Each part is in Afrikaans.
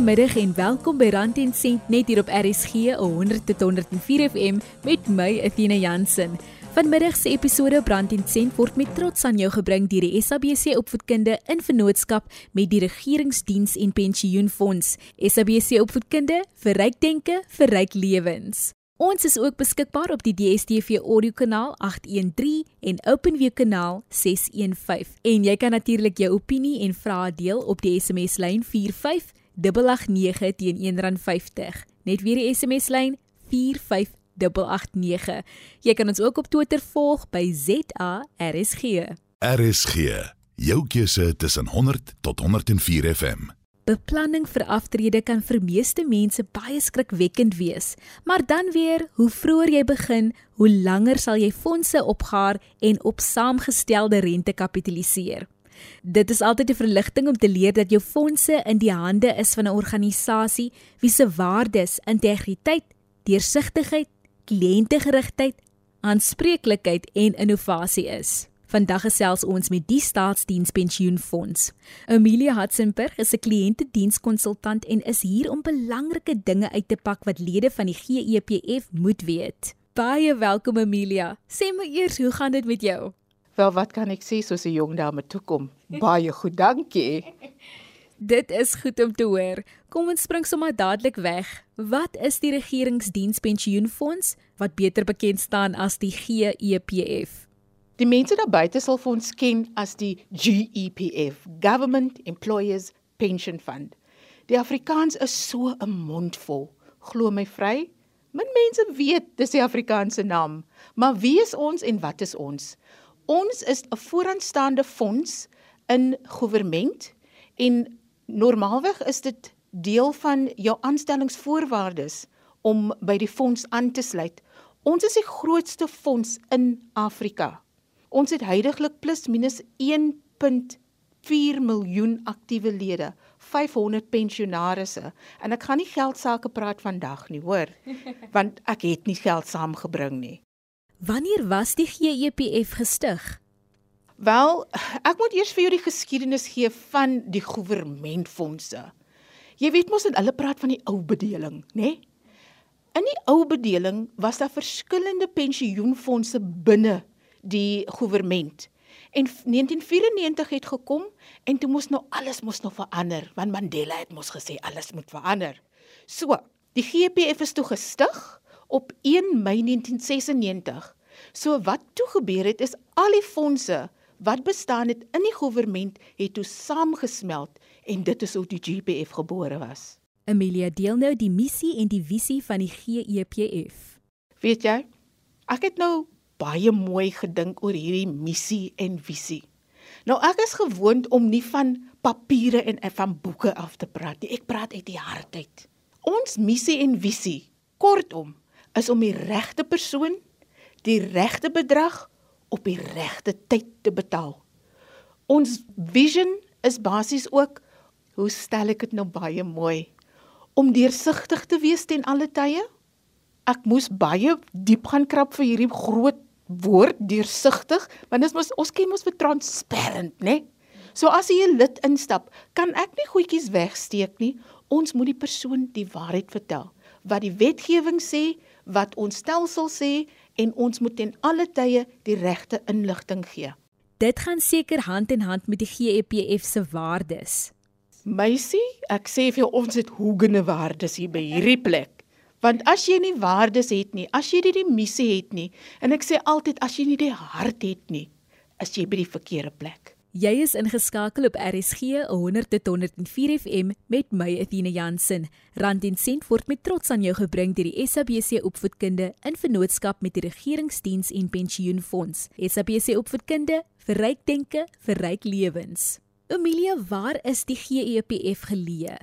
Goeiemiddag en welkom by Rand en Sent net hier op RSG 100 tot 104 FM met my Athena Jansen. Vanmiddag se episode Brand en Sent word met trots aan jou gebring deur die SABC Opvoedkunde in vennootskap met die Regeringsdiens en Pensioenfonds. SABC Opvoedkunde vir ryk denke vir ryk lewens. Ons is ook beskikbaar op die DStv audiokanaal 813 en OpenView kanaal 615. En jy kan natuurlik jou opinie en vrae deel op die SMS lyn 45889 teen R1.50. Net weer die SMS lyn 45889. Jy kan ons ook op Twitter volg by ZARSG. RSG, jou keuse tussen 100 tot 104 FM. Beplanning vir aftrede kan vir meeste mense baie skrikwekkend wees, maar dan weer, hoe vroeër jy begin, hoe langer sal jy fondse opgaar en op saamgestelde rente kapitaliseer. Dit is altyd 'n verligting om te leer dat jou fondse in die hande is van 'n organisasie wie se waardes integriteit, deursigtigheid, kliëntegerigtheid, aanspreeklikheid en innovasie is. Vandag gesels ons met die Staatsdienspensioenfonds. Amelia Hatzenberg is 'n kliëntedienskonsultant en is hier om belangrike dinge uit te pak wat lede van die GEPF moet weet. Baie welkom Amelia. Sê my eers, hoe gaan dit met jou? Wel, wat kan ek sê soos 'n jong dame toe kom? Baie goed, dankie. Dit is goed om te hoor. Kom ons spring sommer dadelik weg. Wat is die Regeringsdienspensioenfonds wat beter bekend staan as die GEPF? Die mense daar buite sal vir ons ken as die GEPF, Government Employees Pension Fund. Die Afrikaans is so 'n mondvol. Glo my vry, min mense weet dis die Afrikaanse naam. Maar wie is ons en wat is ons? Ons is 'n vooraanstaande fonds in regering en normaalweg is dit deel van jou aanstellingsvoorwaardes om by die fonds aan te sluit. Ons is die grootste fonds in Afrika. Ons het heidaglik plus minus 1.4 miljoen aktiewe lede, 500 pensionaarsse en ek gaan nie geld sake praat vandag nie, hoor, want ek het nie geld saamgebring nie. Wanneer was die GEPF gestig? Wel, ek moet eers vir jou die geskiedenis gee van die regeringsfondse. Jy weet mos dat hulle praat van die ou bedeling, né? Nee? In die ou bedeling was daar verskillende pensioenfonde binne die regering. En 1994 het gekom en toe moes nou alles moes nou verander want Mandela het mos gesê alles moet verander. So, die GPF is toe gestig op 1 Mei 1996. So wat toe gebeur het is al die fondse wat bestaan het in die regering het toe saamgesmelt en dit is hoe die GPF gebore was. Amelia deel nou die missie en die visie van die GEPF. Weet jy? Ek het nou baie mooi gedink oor hierdie missie en visie. Nou ek is gewoond om nie van papiere en van boeke af te praat nie. Ek praat uit die hart uit. Ons missie en visie, kortom, is om die regte persoon die regte bedrag op die regte tyd te betaal. Ons vision is basies ook hoe stel ek dit nou baie mooi om deursigtig te wees ten alle tye. Ek moes baie diep gaan krap vir hierdie groot woord deursigtig, want dit mos ons ken mos vir transparant, né? So as jy 'n lid instap, kan ek nie goedjies wegsteek nie. Ons moet die persoon die waarheid vertel. Wat die wetgewing sê, wat ons stelsel sê en ons moet ten alle tye die regte inligting gee. Dit gaan seker hand in hand met die GEPF se waardes. Meisie, ek sê vir jou ons het hoegene waardes hier by hierdie plek. Want as jy nie waardes het nie, as jy nie die missie het nie, en ek sê altyd as jy nie die hart het nie, is jy by die verkeerde plek. Jy is ingeskakel op RSG 100 tot 104 FM met my Athena Jansen. Rand en sent word met trots aan jou gebring deur die SABC Opvoedkunde in vennootskap met die Regeringsdiens en Pensioenfonds. SABC Opvoedkunde vir ryk denke vir ryk lewens. Emilia, waar is die GEPF geleë?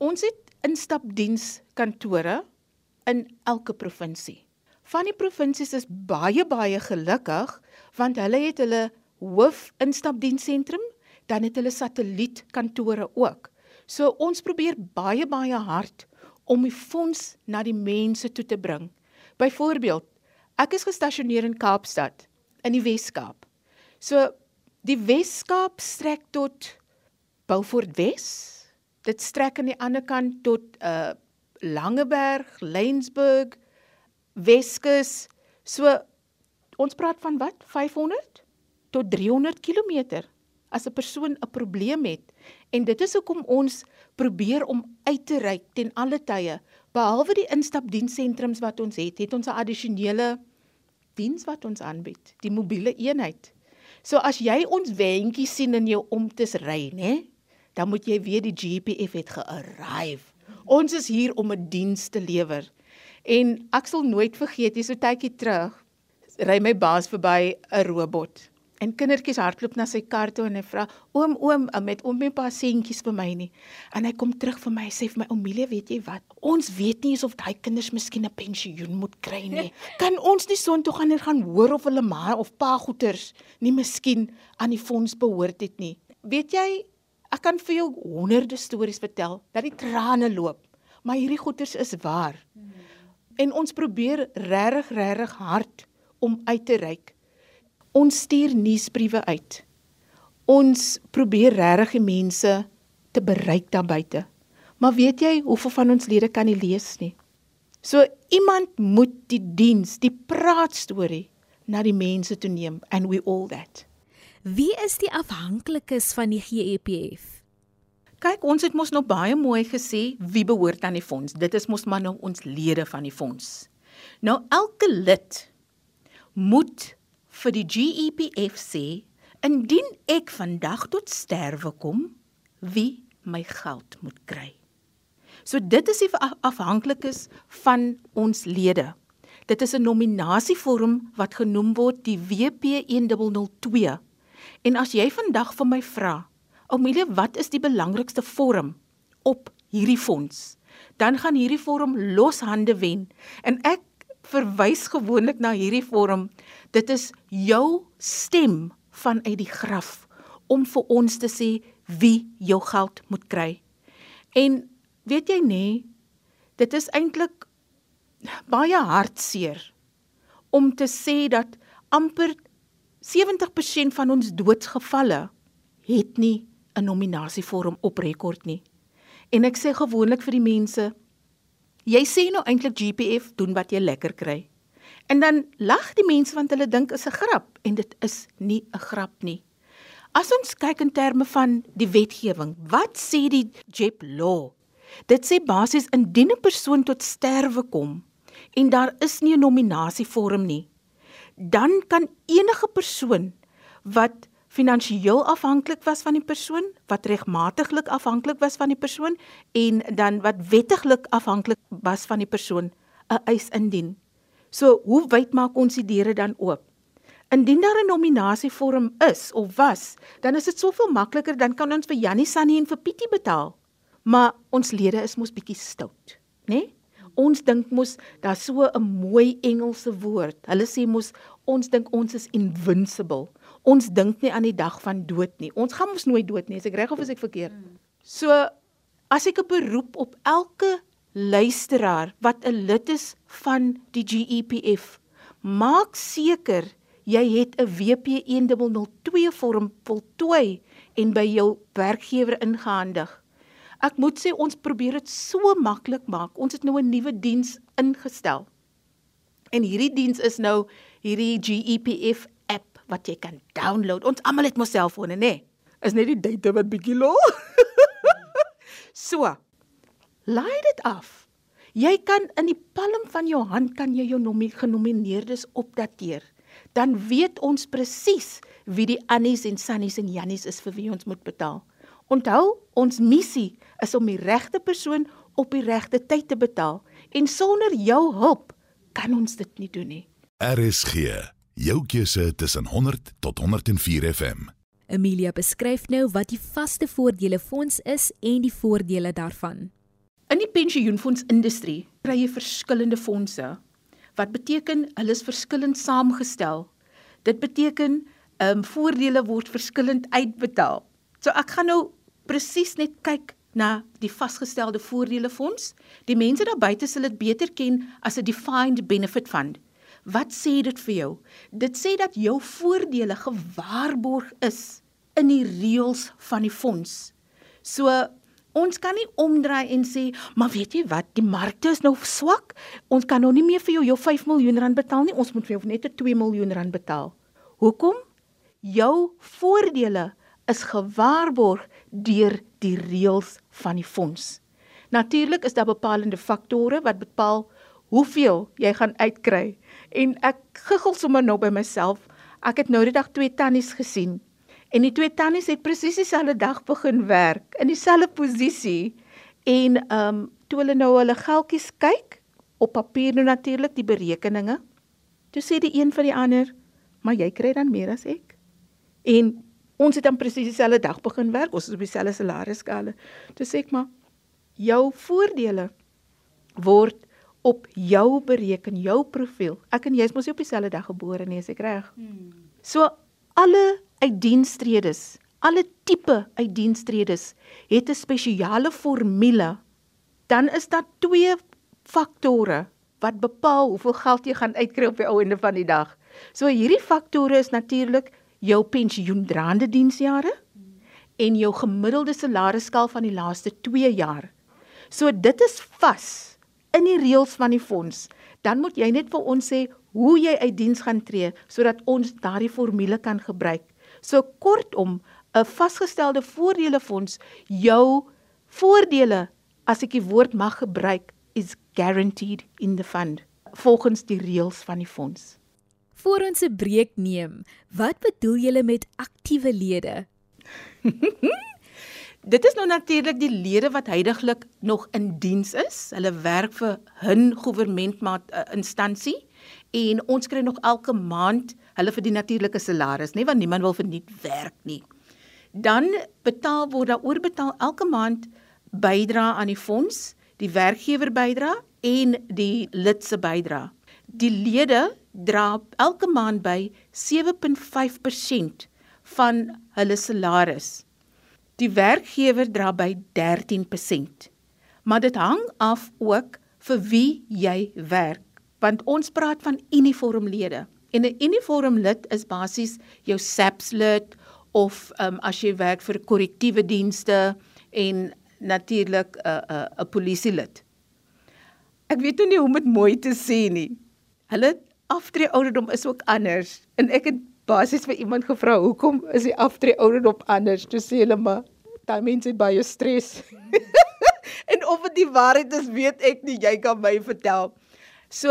Ons het instapdienskantore in elke provinsie. Van die provinsies is baie baie gelukkig want hulle het hulle hoof instapdiensentrum, dan het hulle satellietkantore ook. So ons probeer baie baie hard om die fonds na die mense toe te bring. Byvoorbeeld, ek is gestasioneer in Kaapstad in die Wes-Kaap. So die Wes-Kaap strek tot Beaufort Wes, Dit strek aan die ander kant tot uh Langeberg, Lensburg, Weskus. So ons praat van wat? 500 tot 300 km as 'n persoon 'n probleem het. En dit is hoekom ons probeer om uit te reik ten alle tye. Behalwe die instapdienssentrums wat ons het, het ons 'n addisionele diens wat ons aanbied, die mobiele eenheid. So as jy ons wentjie sien in jou om te ry, né? Dan moet jy weet die GPF het gearrive. Ons is hier om 'n diens te lewer. En ek sal nooit vergeet, hier so tydjie terug, ry my baas verby 'n robot. En kindertjies hardloop na sy kar toe en hy vra: "Oom, oom, met oom en pa seentjies vir my nie." En hy kom terug vir my en sê vir my: "Omilie, weet jy wat? Ons weet nie of daai kinders miskien 'n pensioen moet kry nie. Kan ons nie son toe gaan en gaan hoor of hulle ma of pa goeters nie miskien aan die fonds behoort het nie?" Weet jy, ek kan vir jou honderde stories vertel dat die trane loop, maar hierdie goeters is waar. En ons probeer regtig regtig hard om uit te reik. Ons stuur nuusbriewe uit. Ons probeer regtig die mense te bereik daar buite. Maar weet jy hoeveel van ons lede kan nie lees nie? So iemand moet die diens, die praatstorie na die mense toe neem and we all that. Wie is die afhanklikes van die GEPF? Kyk, ons het mos nou baie mooi gesê wie behoort aan die fonds. Dit is mos maar nou ons lede van die fonds. Nou elke lid moet vir die GEPF sê indien ek vandag tot sterwe kom, wie my geld moet kry. So dit is die afhanklikes van ons lede. Dit is 'n nominasievorm wat genoem word die WP1002. En as jy vandag vir my vra, Amelia, wat is die belangrikste vorm op hierdie fonds? Dan gaan hierdie vorm loshande wen en ek verwys gewoonlik na hierdie vorm. Dit is jou stem vanuit die graf om vir ons te sê wie jou geld moet kry. En weet jy nê, dit is eintlik baie hartseer om te sê dat amper 70% van ons doodsgevalle het nie 'n nominasievorm op rekord nie. En ek sê gewoonlik vir die mense, jy sê nou eintlik GPF doen wat jy lekker kry. En dan lag die mense want hulle dink is 'n grap en dit is nie 'n grap nie. As ons kyk in terme van die wetgewing, wat sê die JEP law? Dit sê basies indien 'n persoon tot sterwe kom en daar is nie 'n nominasievorm nie, dan kan enige persoon wat finansiëel afhanklik was van die persoon, wat regmatiglik afhanklik was van die persoon en dan wat wettiglik afhanklik was van die persoon 'n eis indien. So, hoe wyd maak ons die deure dan oop? Indien daar 'n nominasievorm is of was, dan is dit soveel makliker dan kan ons vir Jannie Sannie en vir Pietie betaal. Maar ons lede is mos bietjie stout, né? Nee? Ons dink mos daar's so 'n mooi Engelse woord. Hulle sê mos ons dink ons is invincible ons dink nie aan die dag van dood nie. Ons gaan mos nooit dood nie, as ek reg of as ek verkeerd. So as ek 'n beroep op elke luisteraar wat 'n lid is van die GEPF, maak seker jy het 'n WP1002 vorm voltooi en by jou werkgewer ingehandig. Ek moet sê ons probeer dit so maklik maak. Ons het nou 'n nuwe diens ingestel. En hierdie diens is nou hierdie GEPF wat jy kan download. Ons almal het mos selfone, nê? Is net die data wat bietjie lo. so. Laai dit af. Jy kan in die palm van jou hand kan jy jou nomie genomineerdes opdateer. Dan weet ons presies wie die Annies en Sannies en Jannies is vir wie ons moet betaal. Onthou, ons missie is om die regte persoon op die regte tyd te betaal en sonder jou hulp kan ons dit nie doen nie. RSG Jou keuse tussen 100 tot 104 FM. Amelia beskryf nou wat die vaste voordele fonds is en die voordele daarvan. In die pensioenfondsindustrie kry jy verskillende fondse wat beteken hulle is verskillend saamgestel. Dit beteken ehm um, voordele word verskillend uitbetaal. So ek gaan nou presies net kyk na die vasgestelde voordele fonds. Die mense daar buite sal dit beter ken as 'n defined benefit fund. Wat sê dit vir jou? Dit sê dat jou voordele gewaarborg is in die reëls van die fonds. So Ons kan nie omdraai en sê, "Maar weet jy wat, die markte is nou swak. Ons kan nou nie meer vir jou jou 5 miljoen rand betaal nie. Ons moet vir jou net 'n 2 miljoen rand betaal." Hoekom? Jou voordele is gewaarborg deur die reëls van die fonds. Natuurlik is daar bepalende faktore wat bepaal hoeveel jy gaan uitkry. En ek giggel sommer nou by myself. Ek het nou die dag twee tannies gesien En die twee tannies het presies dieselfde dag begin werk in dieselfde posisie en ehm um, toe hulle nou hulle geldjies kyk op papier nou natuurlik die berekeninge. Toe sê die een vir die ander, "Maar jy kry dan meer as ek." En ons het dan presies dieselfde dag begin werk, ons is op dieselfde salarisskale. Toe sê ek maar, "Jou voordele word op jou bereken, jou profiel. Ek en jy is mos nie op dieselfde dag gebore nie, is ek reg?" Hmm. So alle uitdienstredes, alle tipe uitdienstredes het 'n spesiale formule. Dan is daar twee faktore wat bepaal hoeveel geld jy gaan uitkry op die ou einde van die dag. So hierdie faktore is natuurlik jou pensioendraande diensjare en jou gemiddelde salarisskaal van die laaste 2 jaar. So dit is vas in die reëls van die fonds. Dan moet jy net vir ons sê hoe jy uit diens gaan tree sodat ons daardie formule kan gebruik. So kortom, 'n vasgestelde voordelefonds, jou voordele, as ek die woord mag gebruik, is guaranteed in the fund volgens die reëls van die fonds. Voor ons 'n breek neem, wat bedoel julle met aktiewe lede? Dit is nou natuurlik die lede wat heidaglik nog in diens is. Hulle werk vir 'n regeringsmaat uh, instansie en ons kry nog elke maand hulle vir die natuurlike salaris, nie want niemand wil vir nie werk nie. Dan betaal word daar oorbetaal elke maand bydra aan die fonds, die werkgewer bydra en die lid se bydra. Die lede dra elke maand by 7.5% van hulle salaris. Die werkgewer dra by 13%. Maar dit hang af ook vir wie jy werk want ons praat van uniformlede. En 'n uniformlid is basies jou SAPS lid of um, as jy werk vir korrektiewe dienste en natuurlik 'n uh, 'n uh, 'n polisielid. Ek weet nou nie hoe om dit mooi te sê nie. Hulle aftree ouderdom is ook anders en ek het basies vir iemand gevra hoekom is die aftree ouderdom anders? Toe sê hulle maar daai mense het baie stres. en of dit die waarheid is, weet ek nie, jy kan my vertel. So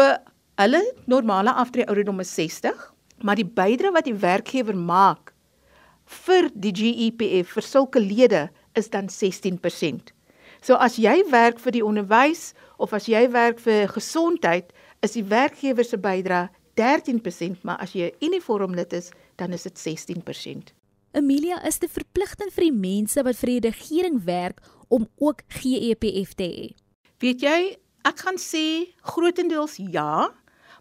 hulle normale aftree ouderdom is 60, maar die bydrae wat die werkgewer maak vir die GEPF vir sulke lede is dan 16%. So as jy werk vir die onderwys of as jy werk vir gesondheid, is die werkgewer se bydrae 13%, maar as jy 'n uniformlid is, dan is dit 16%. Amelia is te verpligtend vir die mense wat vir die regering werk om ook GEPF te hê. Weet jy, Ek gaan sê grootendeels ja,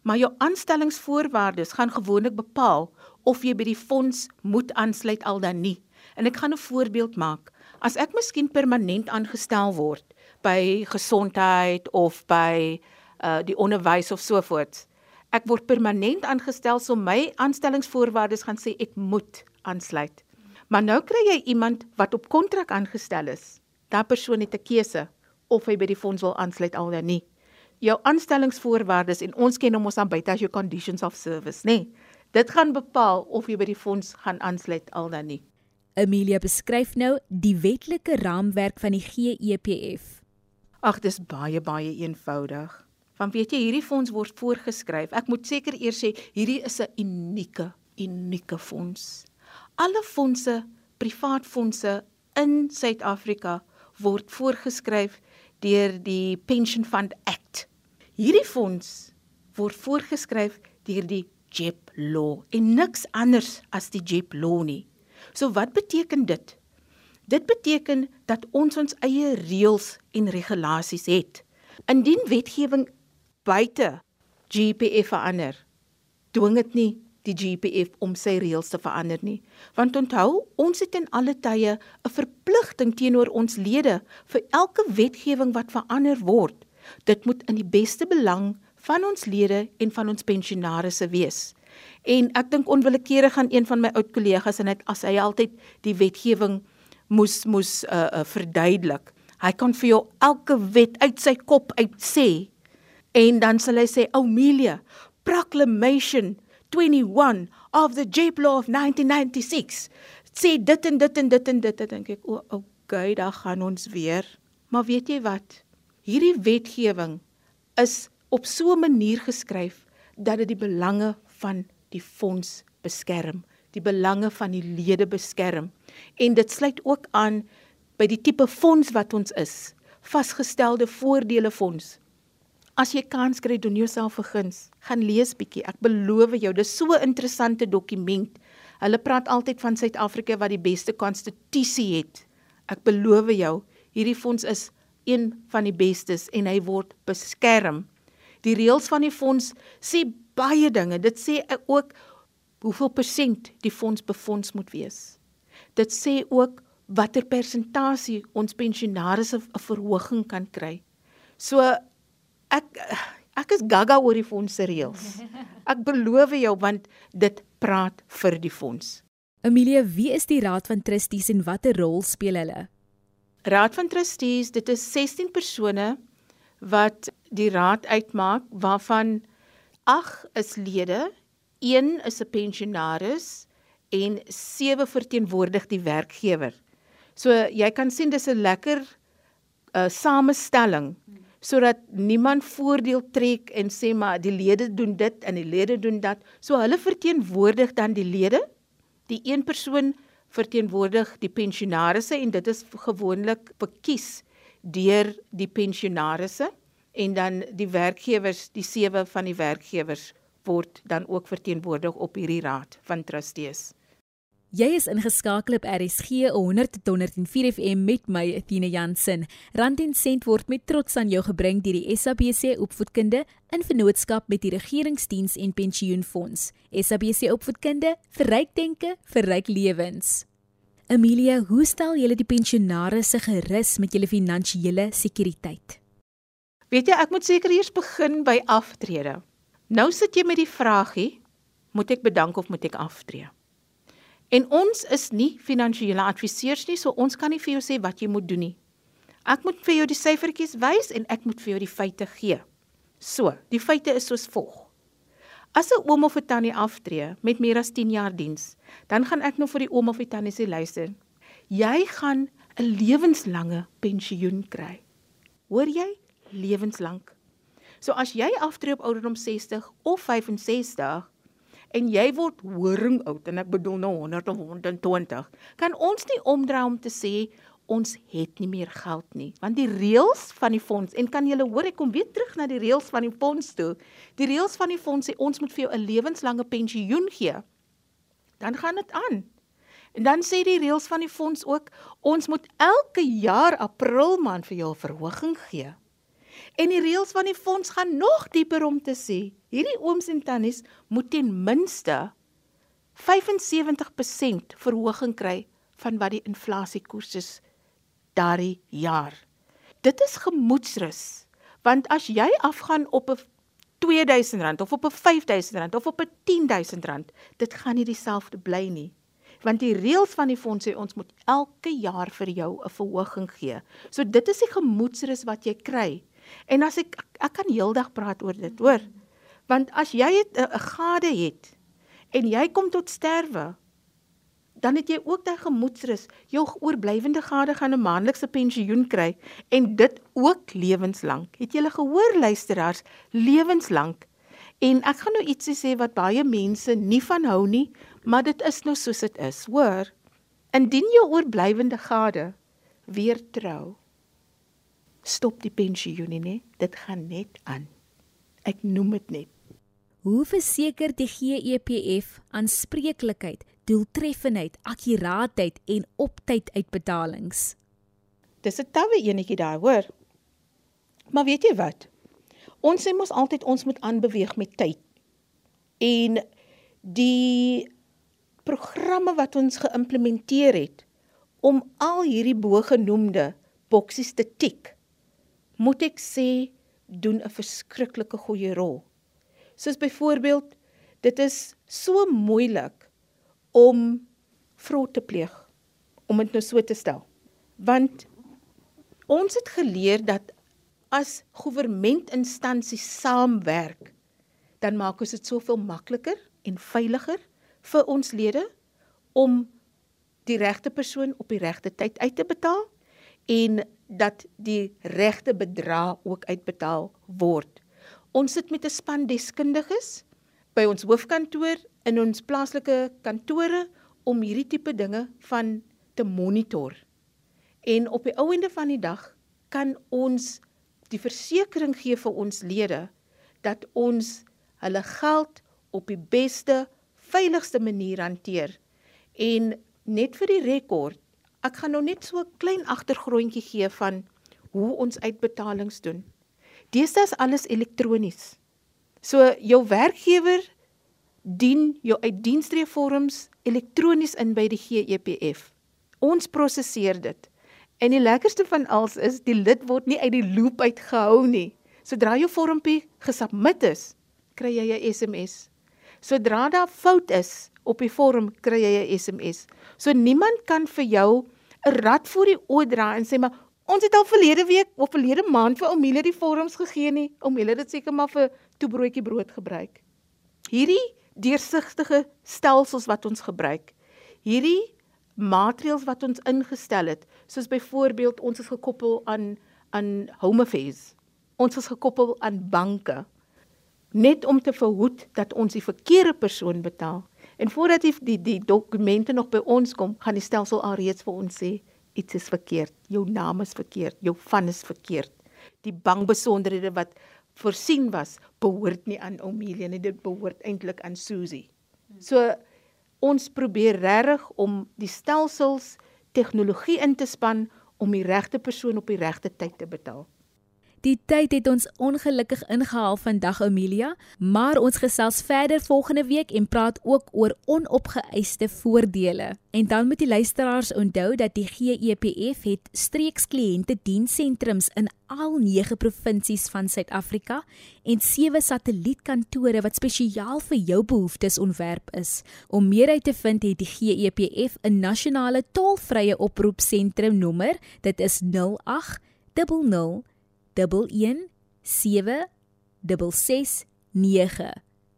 maar jou aanstellingsvoorwaardes gaan gewoonlik bepaal of jy by die fonds moet aansluit al dan nie. En ek gaan 'n voorbeeld maak. As ek miskien permanent aangestel word by gesondheid of by uh die onderwys of so voort. Ek word permanent aangestel so my aanstellingsvoorwaardes gaan sê ek moet aansluit. Maar nou kry jy iemand wat op kontrak aangestel is. Daardie persoon het 'n keuse of hy by die fonds wil aansluit al dan nie. Jou aanstellingsvoorwaardes en ons ken hom ons aan buite as jou conditions of service, nê. Nee, dit gaan bepaal of jy by die fonds gaan aansluit al dan nie. Amelia beskryf nou die wetlike raamwerk van die GEPF. Ag, dis baie baie eenvoudig. Want weet jy, hierdie fonds word voorgeskryf. Ek moet seker eers sê, hierdie is 'n unieke, unieke fonds. Alle fondse, privaat fondse in Suid-Afrika word voorgeskryf deur die Pension Fund Act. Hierdie fonds word voorgeskryf deur die JEP law en niks anders as die JEP law nie. So wat beteken dit? Dit beteken dat ons ons eie reëls en regulasies het. Indien wetgewing buite GPF verander, dwing dit nie die GPF om sy reëls te verander nie. Want onthou, ons het in alle tye 'n verpligting teenoor ons lede vir elke wetgewing wat verander word. Dit moet in die beste belang van ons lede en van ons pensionaarsse wees. En ek dink onwillekeurig gaan een van my oud kollegas en dit as hy altyd die wetgewing moes moes uh, uh verduidelik. Hy kan vir jou elke wet uit sy kop uit sê. En dan sal hy sê, "Amelia, proclamation 21 of the Jape Law of 1996 sê dit en dit en dit en dit." Dan dink ek, "O, oh, okay, dan gaan ons weer." Maar weet jy wat? Hierdie wetgewing is op so 'n manier geskryf dat dit die belange van die fonds beskerm, die belange van die lede beskerm. En dit sluit ook aan by die tipe fonds wat ons is, vasgestelde voordele fonds. As jy kans kry, doen jouself 'n guns, gaan lees bietjie. Ek beloof jou, dis so 'n interessante dokument. Hulle praat altyd van Suid-Afrika wat die beste konstitusie het. Ek beloof jou, hierdie fonds is een van die bestes en hy word beskerm. Die reëls van die fonds sê baie dinge. Dit sê ook hoeveel persent die fonds befonds moet wees. Dit sê ook watter persentasie ons pensionaars 'n verhoging kan kry. So ek ek is gaga oor die fonds se reëls. Ek beloof jou want dit praat vir die fonds. Amelia, wie is die Raad van Trustees en watter rol speel hulle? Raad van Trustees, dit is 16 persone wat die raad uitmaak waarvan 8 is lede, 1 is 'n pensionaris en 7 verteenwoordig die werkgewer. So jy kan sien dis 'n lekker uh samestelling sodat niemand voordeel trek en sê maar die lede doen dit en die lede doen dat. So hulle verteenwoordig dan die lede. Die een persoon verteenwoordig die pensionarisse en dit is gewoonlik verkies deur die pensionarisse en dan die werkgewers, die sewe van die werkgewers word dan ook verteenwoordig op hierdie raad van trustees. Jy is ingeskakel op RSG 100.104 FM met my Athena Jansen. Rand en sent word met trots aan jou gebring deur die SABC Opvoedkunde in vennootskap met die Regeringsdiens en Pensioenfonds. SABC Opvoedkunde vir ryk denke, vir ryk lewens. Amelia, hoe stel julle die pensionaars se gerus met julle finansiële sekuriteit? Weet jy, ek moet seker eers begin by aftrede. Nou sit jy met die vraagie, moet ek bedank of moet ek aftree? En ons is nie finansiële adviseurs nie, so ons kan nie vir jou sê wat jy moet doen nie. Ek moet vir jou die syfertjies wys en ek moet vir jou die feite gee. So, die feite is soos volg. As 'n oom of 'n tannie aftree met meer as 10 jaar diens, dan gaan ek nou vir die oom of die tannie sê luister. Jy gaan 'n lewenslange pensioen kry. Hoor jy? Lewenslank. So as jy aftree op ouderdom 60 of 65, en jy word horing oud en ek bedoel nou 100 of 120, kan ons nie omdraai om te sê ons het nie meer geld nie, want die reëls van die fonds en kan julle hoor ek kom weer terug na die reëls van die fonds toe. Die reëls van die fonds sê ons moet vir jou 'n lewenslange pensioen gee. Dan gaan dit aan. En dan sê die reëls van die fonds ook ons moet elke jaar April maand vir jou 'n verhoging gee. En die reëls van die fonds gaan nog dieper om te sê, hierdie ooms en tannies moet ten minste 75% verhoging kry van wat die inflasiekoers is daardie jaar. Dit is gemoedsrus, want as jy afgaan op 'n R2000 of op 'n R5000 of op 'n R10000, dit gaan nie dieselfde bly nie. Want die reëls van die fonds sê ons moet elke jaar vir jou 'n verhoging gee. So dit is die gemoedsrus wat jy kry. En as ek ek kan heeldag praat oor dit, hoor. Want as jy 'n gade het en jy kom tot sterwe, dan het jy ook daai gemoedsrus. Jou oorblywende gade gaan 'n maandelikse pensioen kry en dit ook lewenslank. Het jy gehoor luisteraars, lewenslank. En ek gaan nou ietsie sê wat baie mense nie van hou nie, maar dit is nou soos dit is, hoor. Indien jou oorblywende gade weer trou, stop die pensioene nie, dit gaan net aan. Ek noem dit net. Hoe verseker die GEPF aanspreeklikheid, doeltreffendheid, akkuraatheid en optyd uitbetalings? Dis 'n tawwe enetjie daai, hoor. Maar weet jy wat? Ons sê mos altyd ons moet aanbeweeg met tyd. En die programme wat ons geïmplementeer het om al hierdie bogenoemde boksies te tik moet ek sê doen 'n verskriklike goeie rol. Soos byvoorbeeld, dit is so moeilik om vrou te pleeg om dit nou so te stel. Want Ons het geleer dat as goewermentinstansies saamwerk, dan maak ons dit soveel makliker en veiliger vir ons lede om die regte persoon op die regte tyd uit te betaal en dat die regte bedrag ook uitbetaal word. Ons sit met 'n span deskundiges by ons hoofkantoor in ons plaaslike kantore om hierdie tipe dinge van te monitor. En op die ou einde van die dag kan ons die versekering gee vir ons lede dat ons hulle geld op die beste, veiligste manier hanteer. En net vir die rekord, ek gaan nou net so 'n klein agtergrondjie gee van hoe ons uitbetalings doen. Deesdae is alles elektronies. So jou werkgewer dien jou uitdiensreforms elektronies in by die GEPF. Ons prosesseer dit. En die lekkerste van alles is die lid word nie uit die loop uitgehou nie. Sodra jou vormpie gesubmit is, kry jy 'n SMS. Sodra daar fout is op die vorm, kry jy 'n SMS. So niemand kan vir jou 'n rad voor die oë dra en sê maar ons het al verlede week of verlede maand vir Oumile die vorms gegee nie. Oumile dit seker maar vir toebroodjie brood gebruik. Hierdie deursigtige stelsels wat ons gebruik. Hierdie maatreëls wat ons ingestel het, soos byvoorbeeld ons is gekoppel aan aan Home Affairs. Ons is gekoppel aan banke net om te verhoed dat ons die verkeerde persoon betaal. En voordat die die, die dokumente nog by ons kom, gaan die stelsel alreeds vir ons sê iets is verkeerd. Jou naam is verkeerd, jou van is verkeerd. Die bankbesonderhede wat voorsien was, behoort nie aan Omelia nie, dit behoort eintlik aan Susie. So ons probeer regtig om die stelsels tegnologie in te span om die regte persoon op die regte tyd te betaal. Die tyd het ons ongelukkig ingehaal vandag Amelia, maar ons gesels verder volgende week en praat ook oor onopgeëiste voordele. En dan moet die luisteraars onthou dat die GEPF het streekskliënte dienssentrums in al 9 provinsies van Suid-Afrika en 7 satellietkantore wat spesiaal vir jou behoeftes ontwerp is. Om meer uit te vind het die GEPF 'n nasionale tolvrye oproepsentrum nommer. Dit is 0800 11769.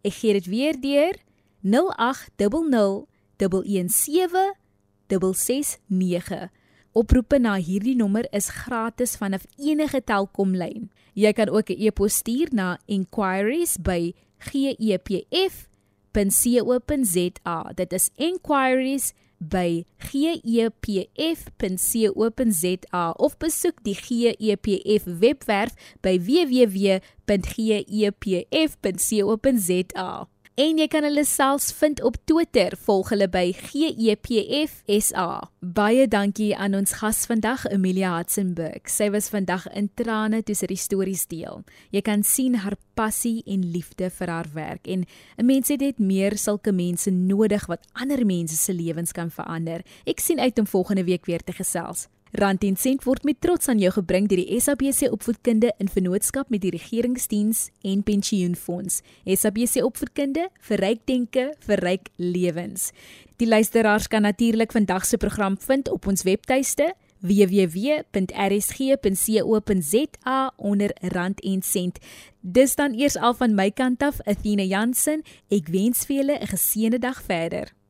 Ek gee dit weer deur 0800117669. Oproepe na hierdie nommer is gratis vanaf enige Telkomlyn. Jy kan ook 'n e-pos stuur na enquiries@gepf.co.za. Dit is enquiries@ by gepf.co.za of besoek die GEPF webwerf by www.gepf.co.za. En jy kan hulle selfs vind op Twitter, volg hulle by GEPFSA. Baie dankie aan ons gas vandag, Amelia Hatzenberg. Sy was vandag in trane toe sy die stories deel. Jy kan sien haar passie en liefde vir haar werk en 'n mens het net meer sulke mense nodig wat ander mense se lewens kan verander. Ek sien uit om volgende week weer te gesels. Rand en sent word met trots aan jou gebring deur die SABC Opvoedkunde in vennootskap met die Regeringsdiens en Pensioenfonds. SABC Opvoedkunde vir ryk denke, vir ryk lewens. Die luisteraars kan natuurlik vandag se program vind op ons webtuiste www.rsg.co.za onder rand en sent. Dis dan eers al van my kant af, Athena Jansen. Ek wens vir julle 'n geseënde dag verder.